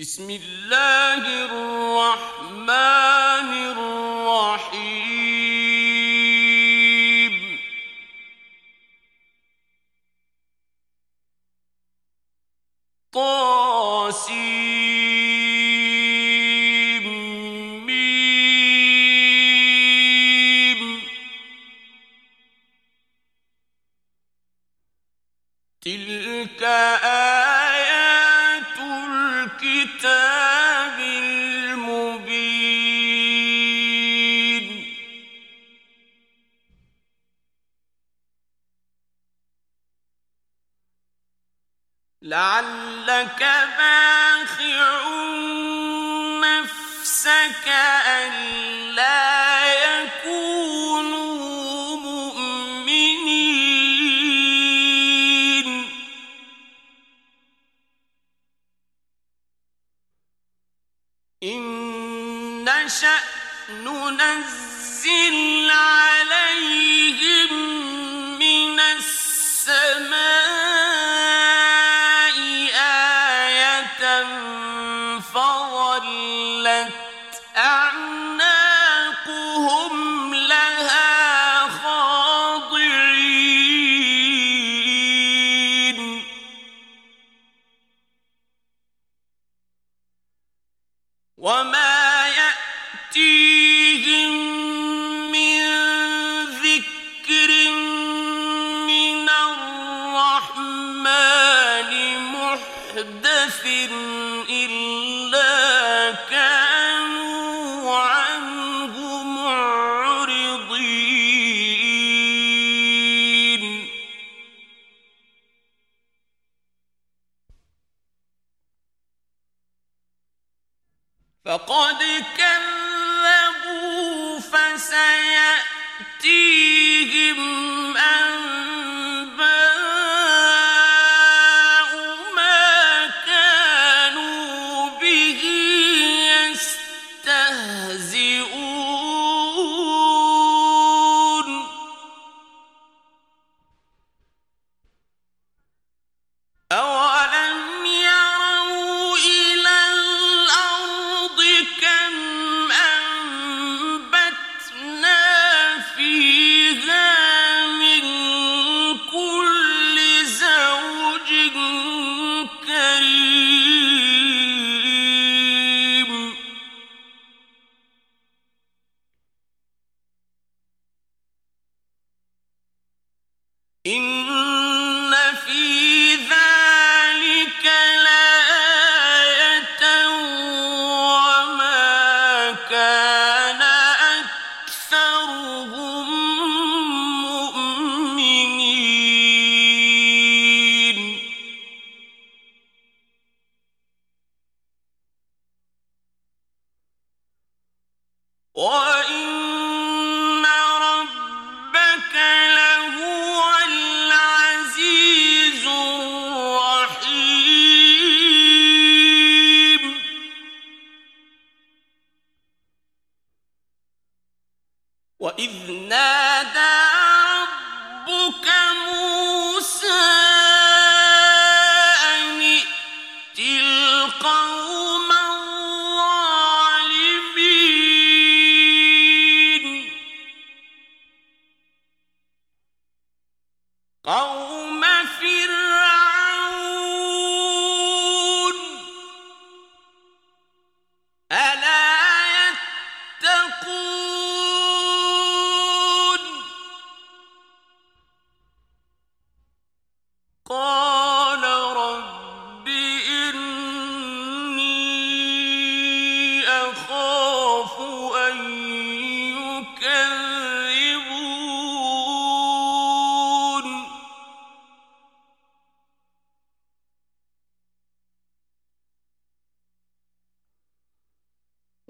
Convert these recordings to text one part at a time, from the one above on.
بسم الله الرحمن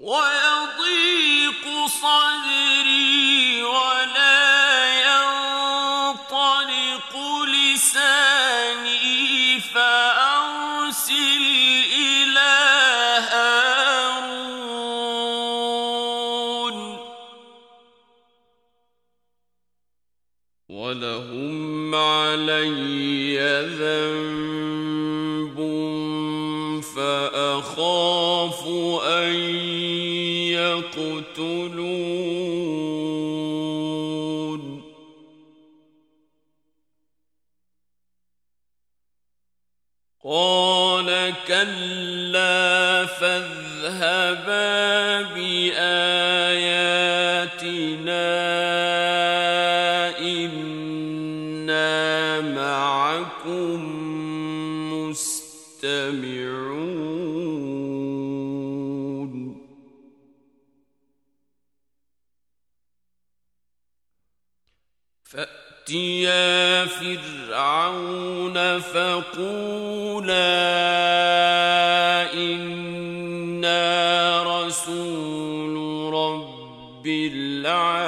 ويضيق صدري ولا ينطلق لساني فأرسل إلى هارون. ولهم علي ذنب يقتلون. قال كلا فاذهبا فاتيا فرعون فقولا إنا رسول رب العالمين.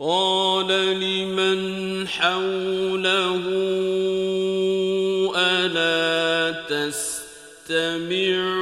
قال لمن حوله تستمعون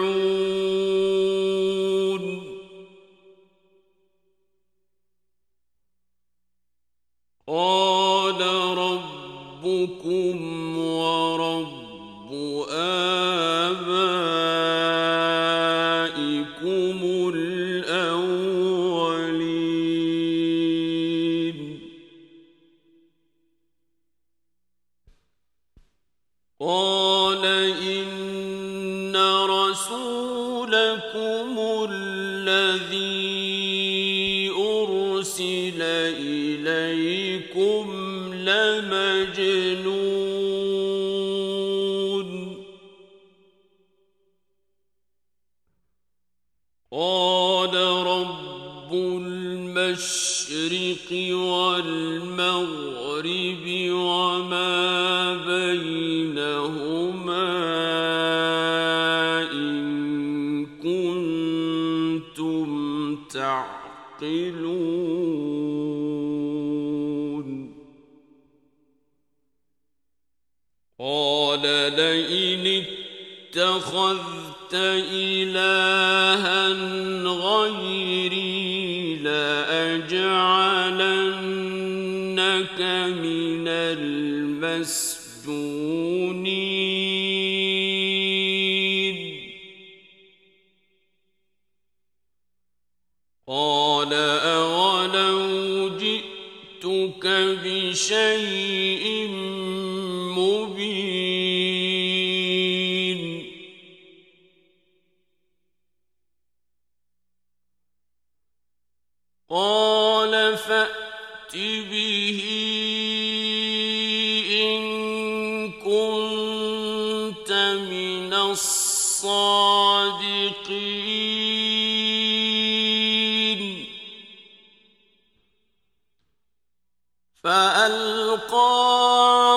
فألقى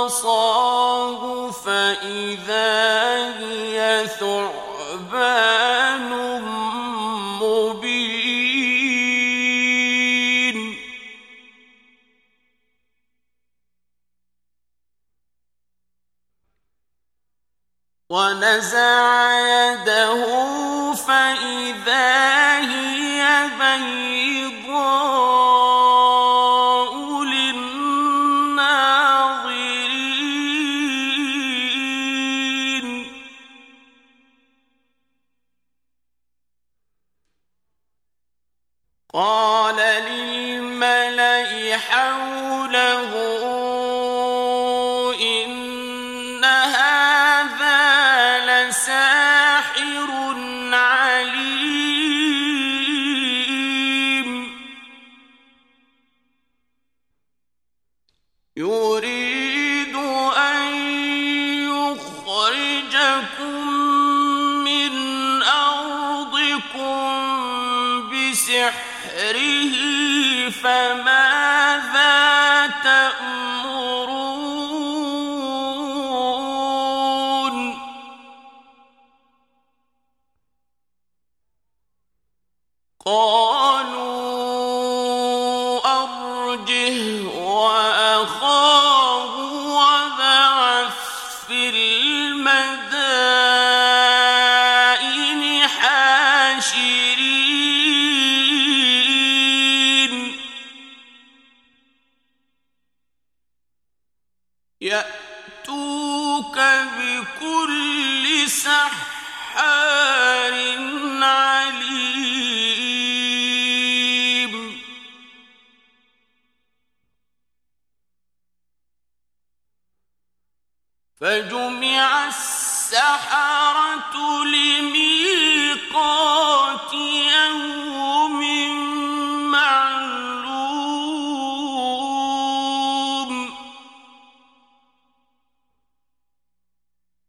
عصاه فإذا هي ثعبان مبين. ونزع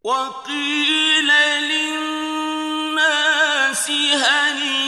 وقيل للناس هل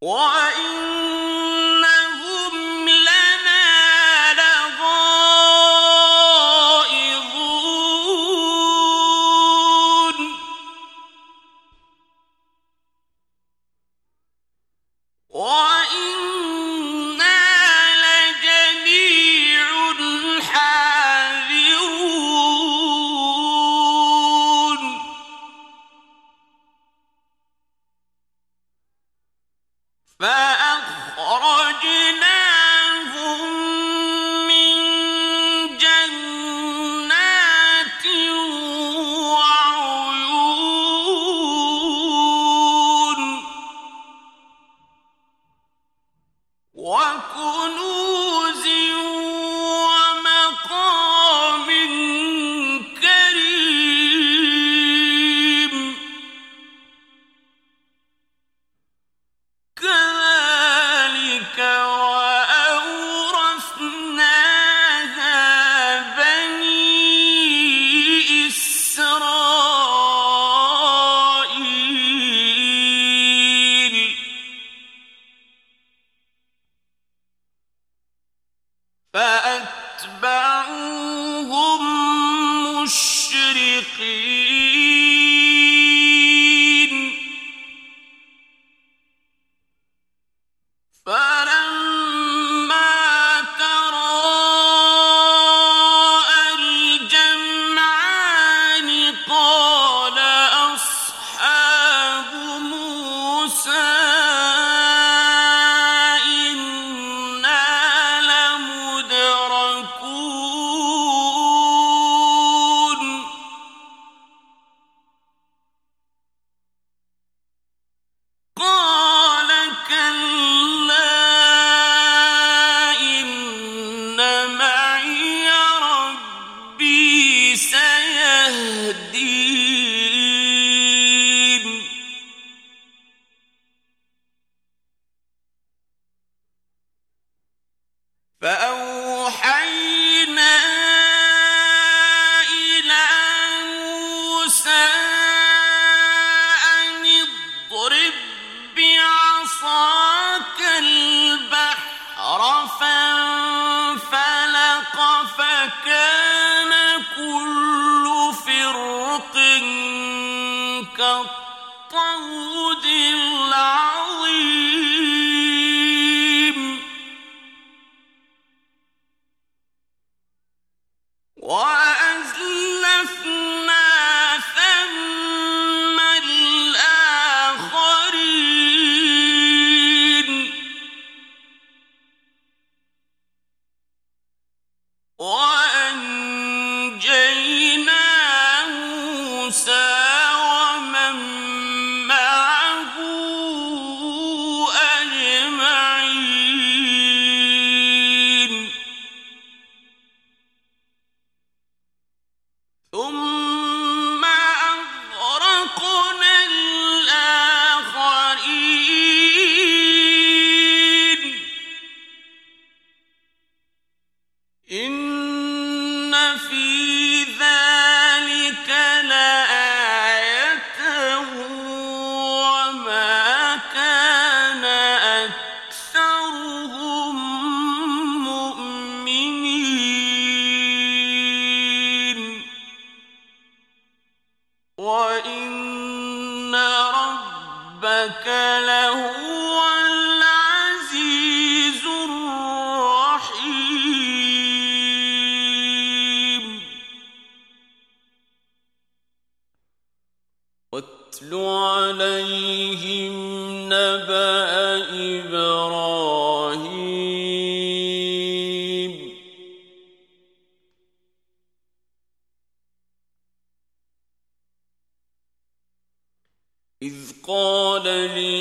我爱一 فأوحينا إلى موسى أن اضرب بعصاك البحر فانفلق فكان كل فرق كطير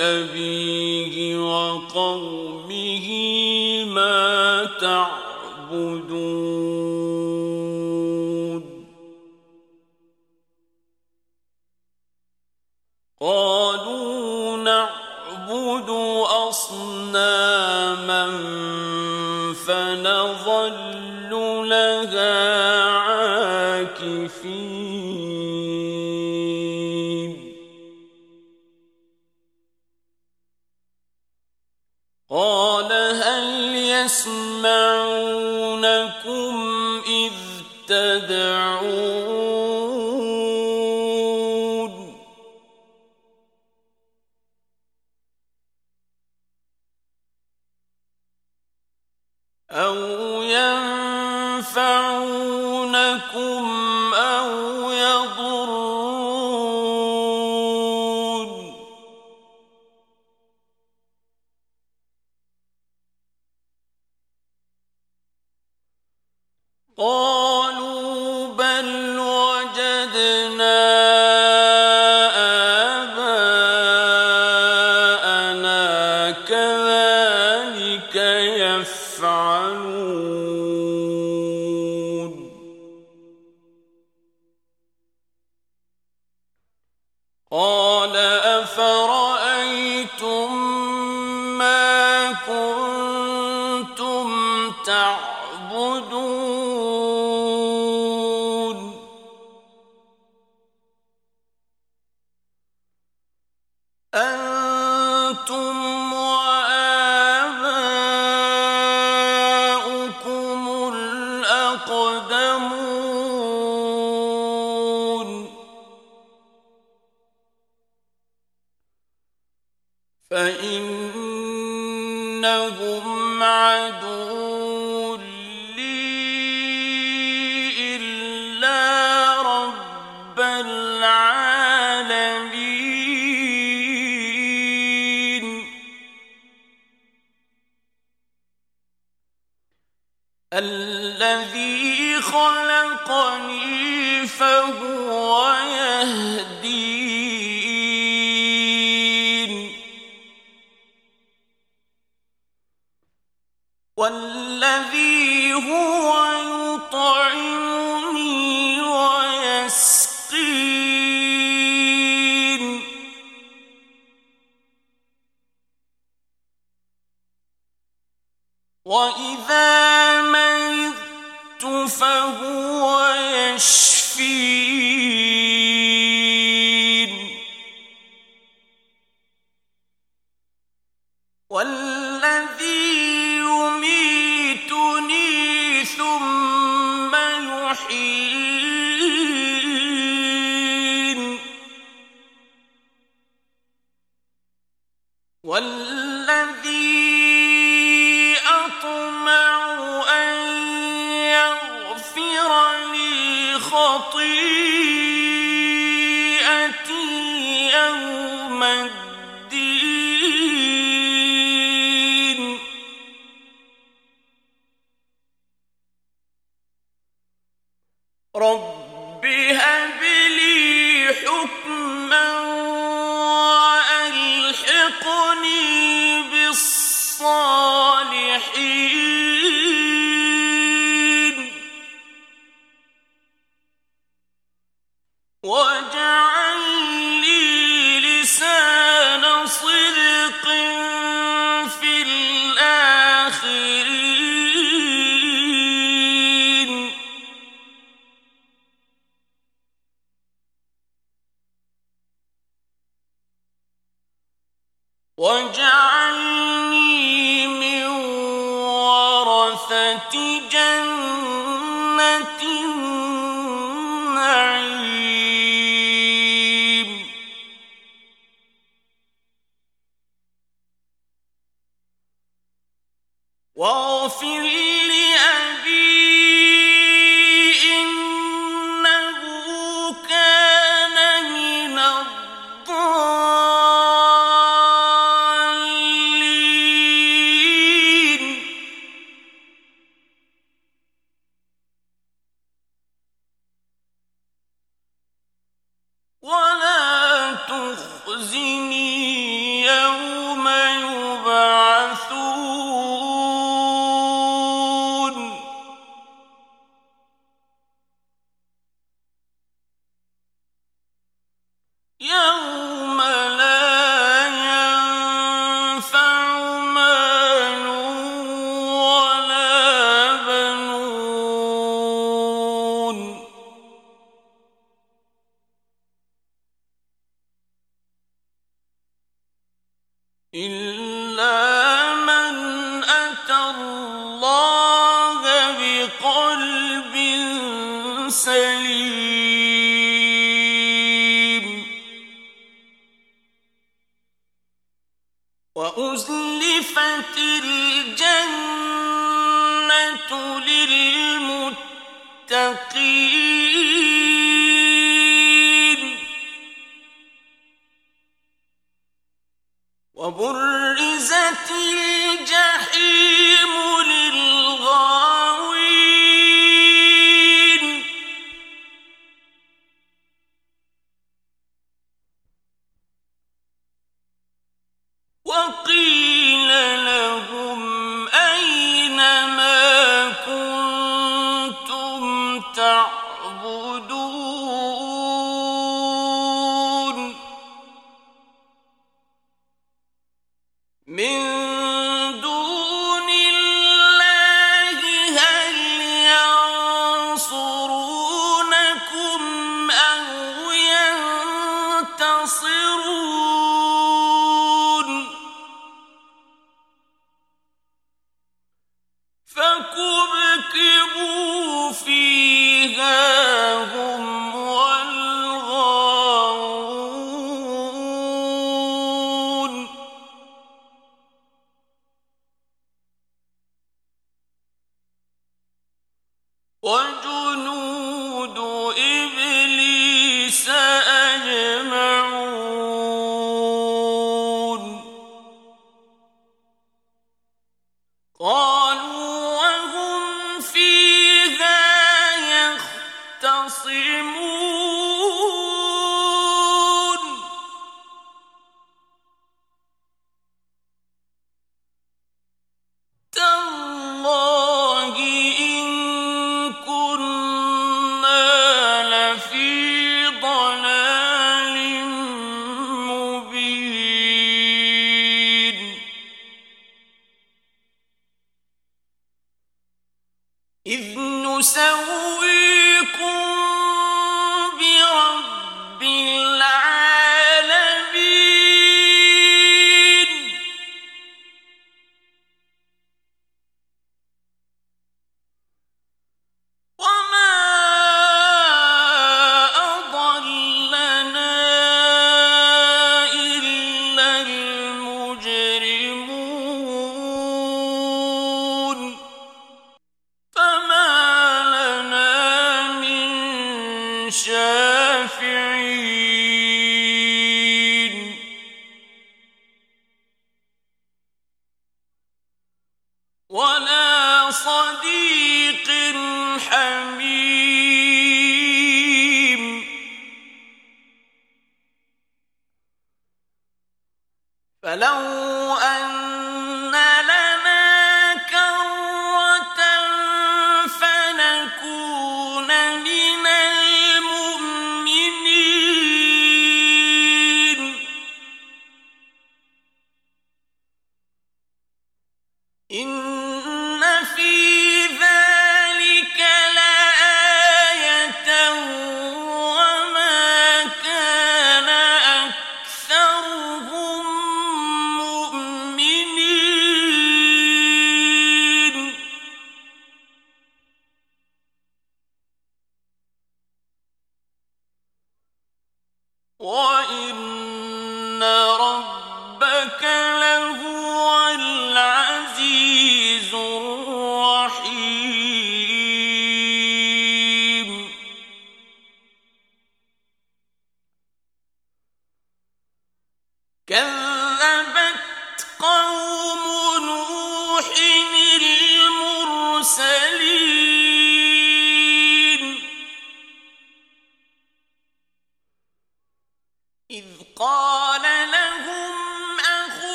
لأبيه وقومه ما تعبدون. قالوا نعبد أصناما فنظل لها عاكفين. يسمعونكم إذ تدعون الذي خلقني فهو يهدين. والذي هو يطعم واغفر لي تَشْعُرُونَ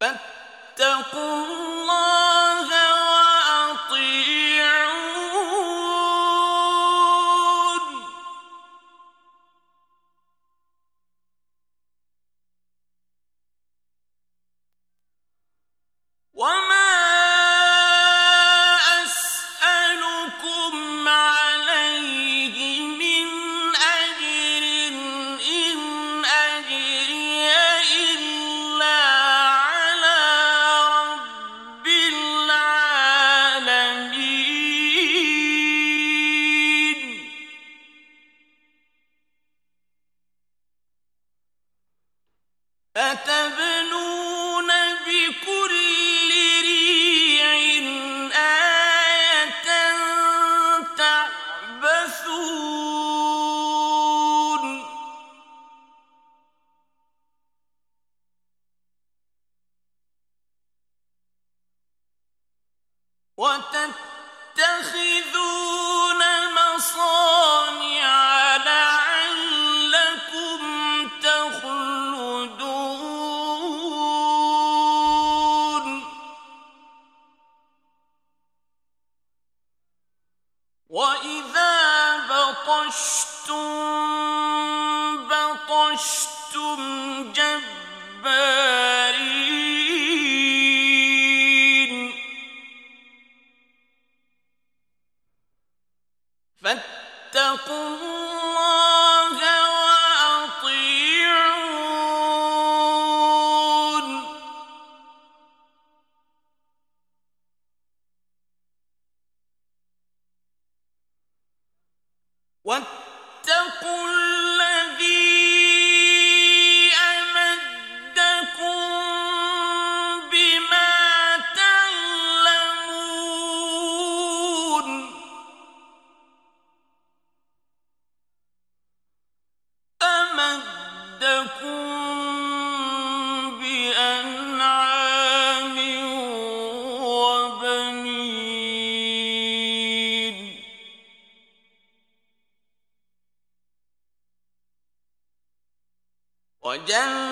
فاتقوا جنة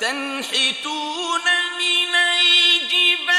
وتنحتون من الجبال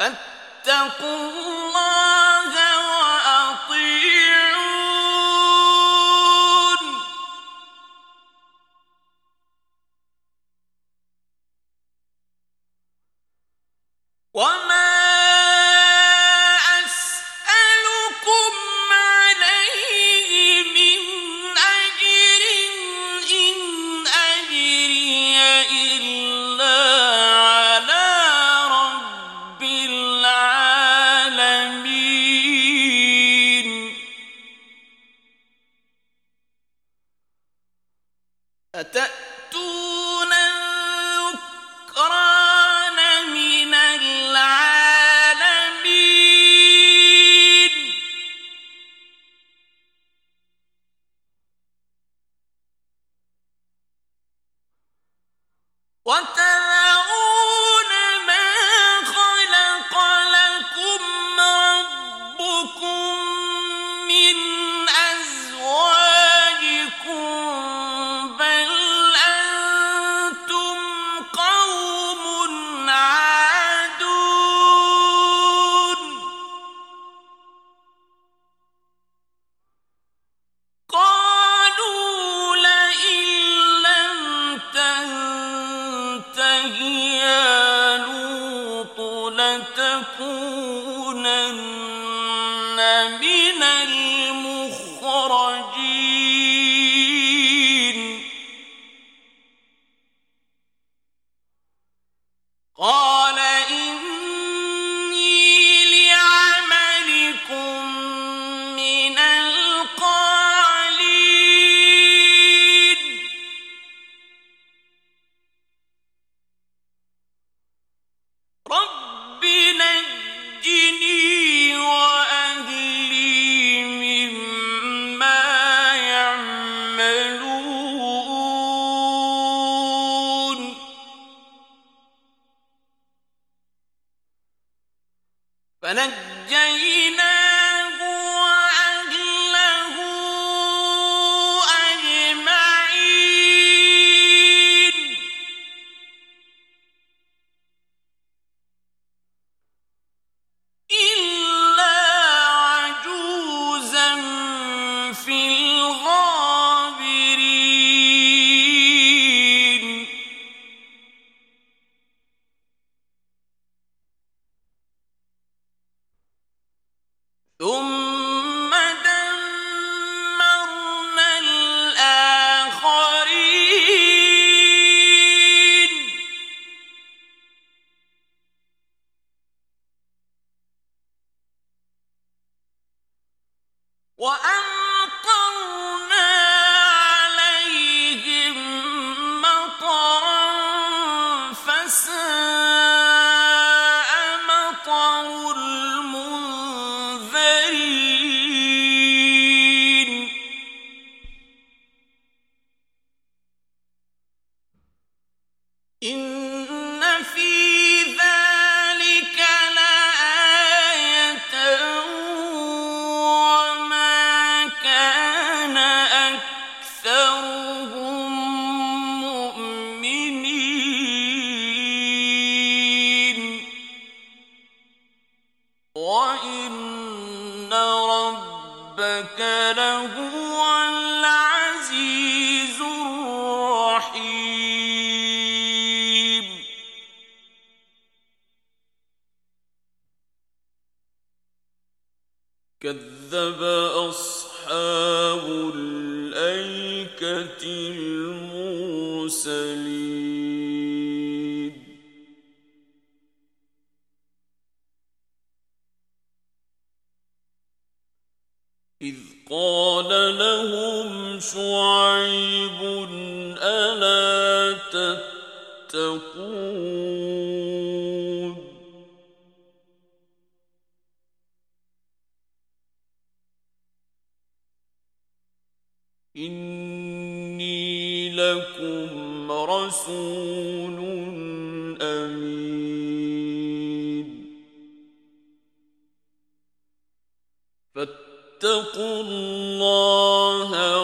أتأتون الذكران فنجيناه إني لكم رسول أمين. فاتقوا الله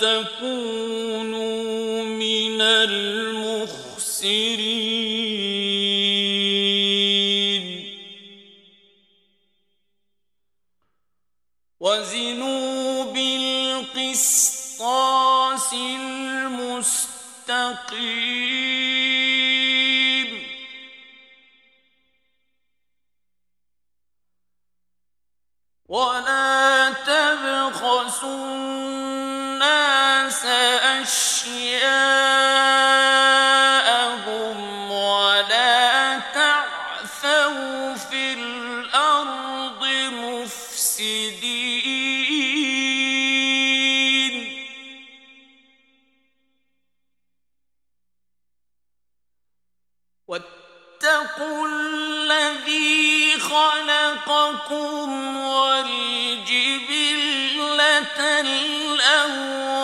تكونوا من المخسرين. وزنوا بالقسطاس المستقيم. خلقكم والجبلة الأولين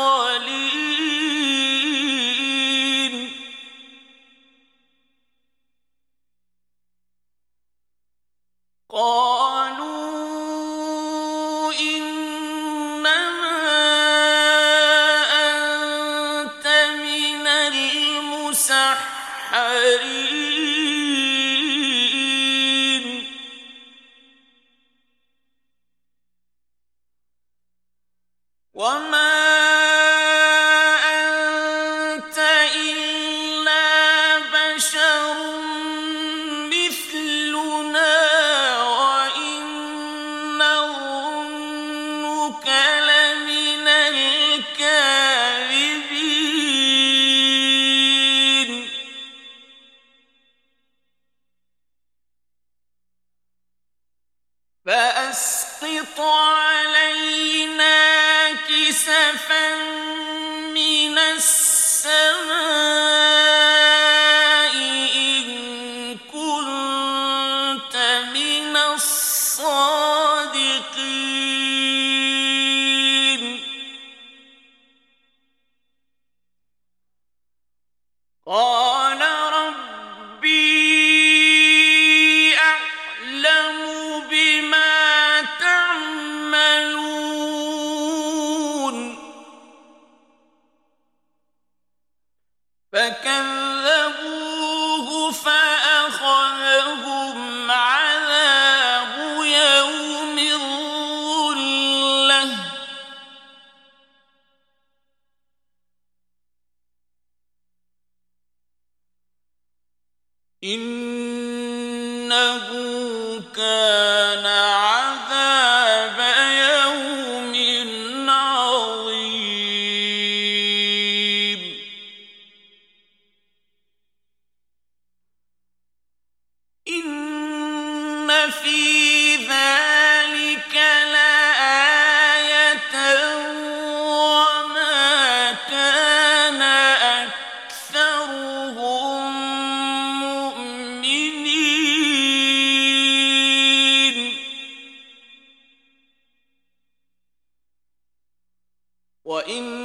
وإن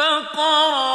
فقرأ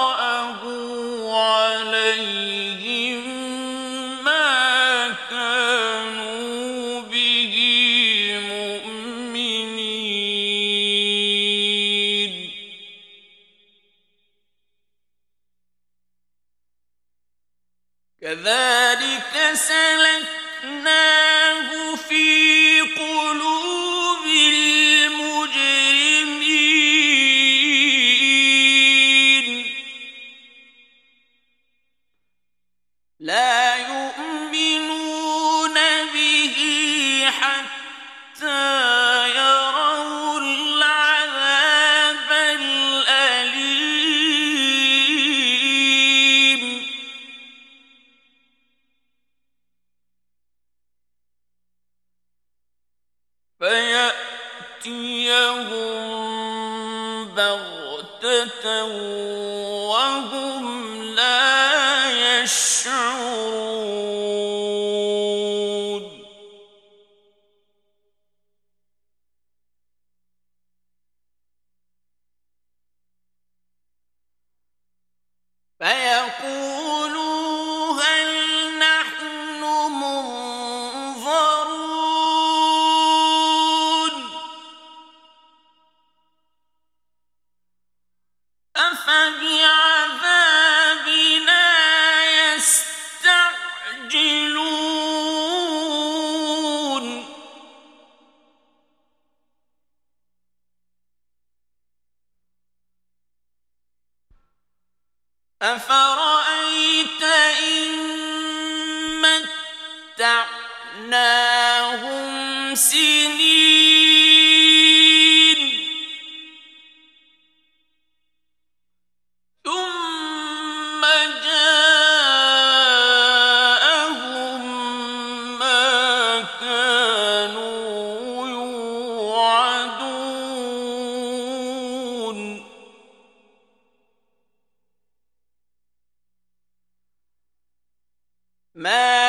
ما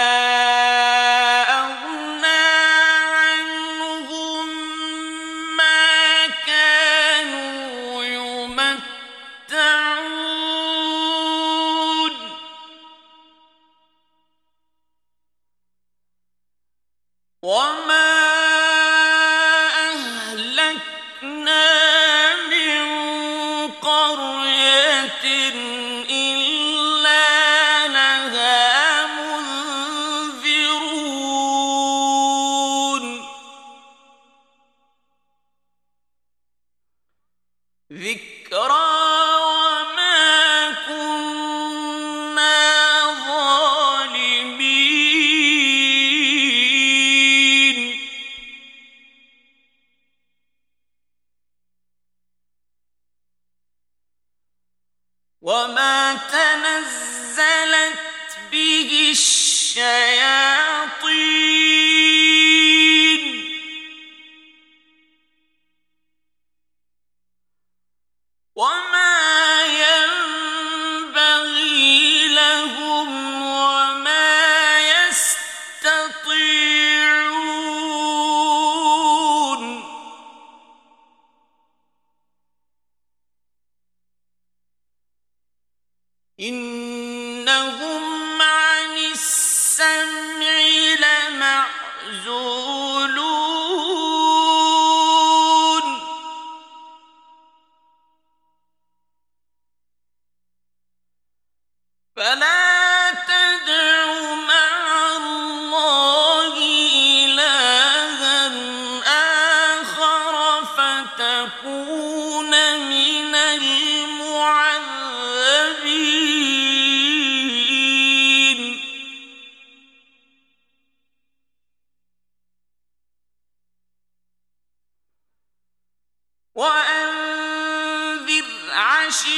عشيرتك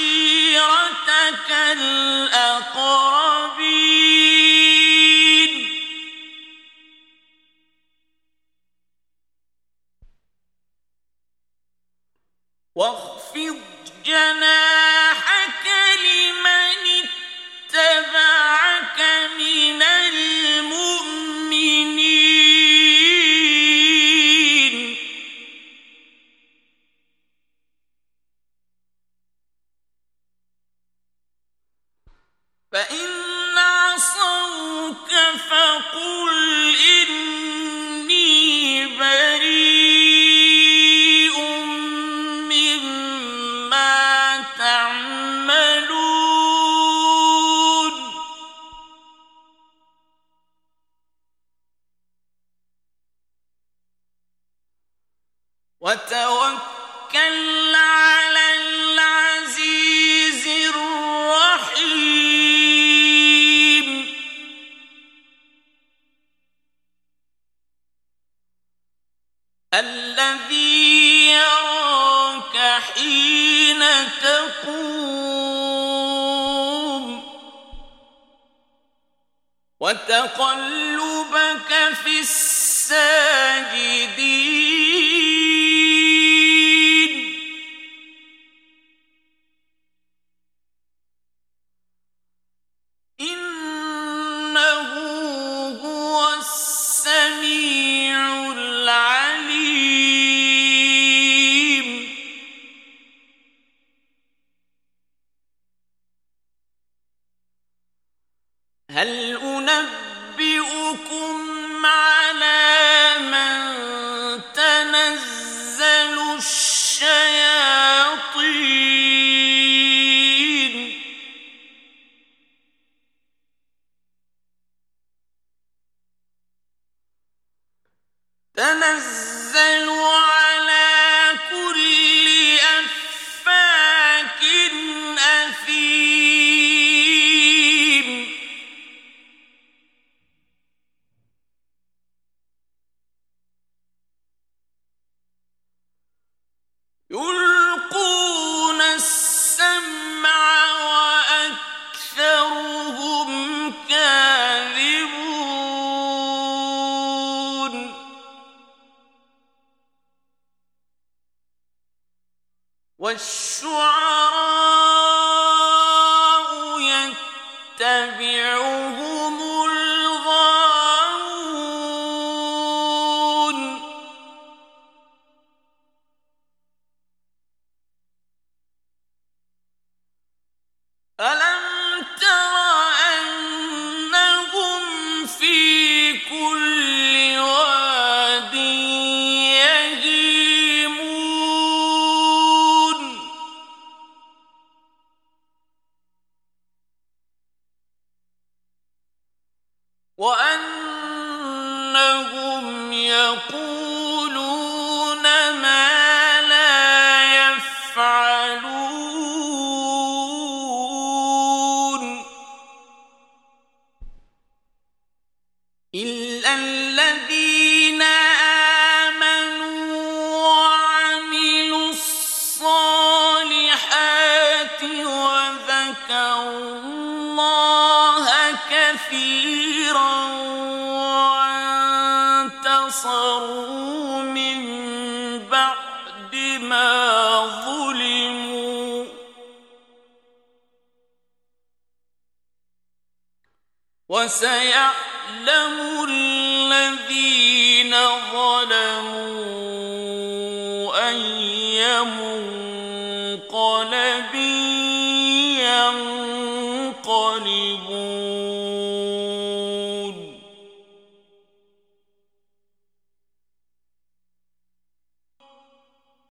الأقربين.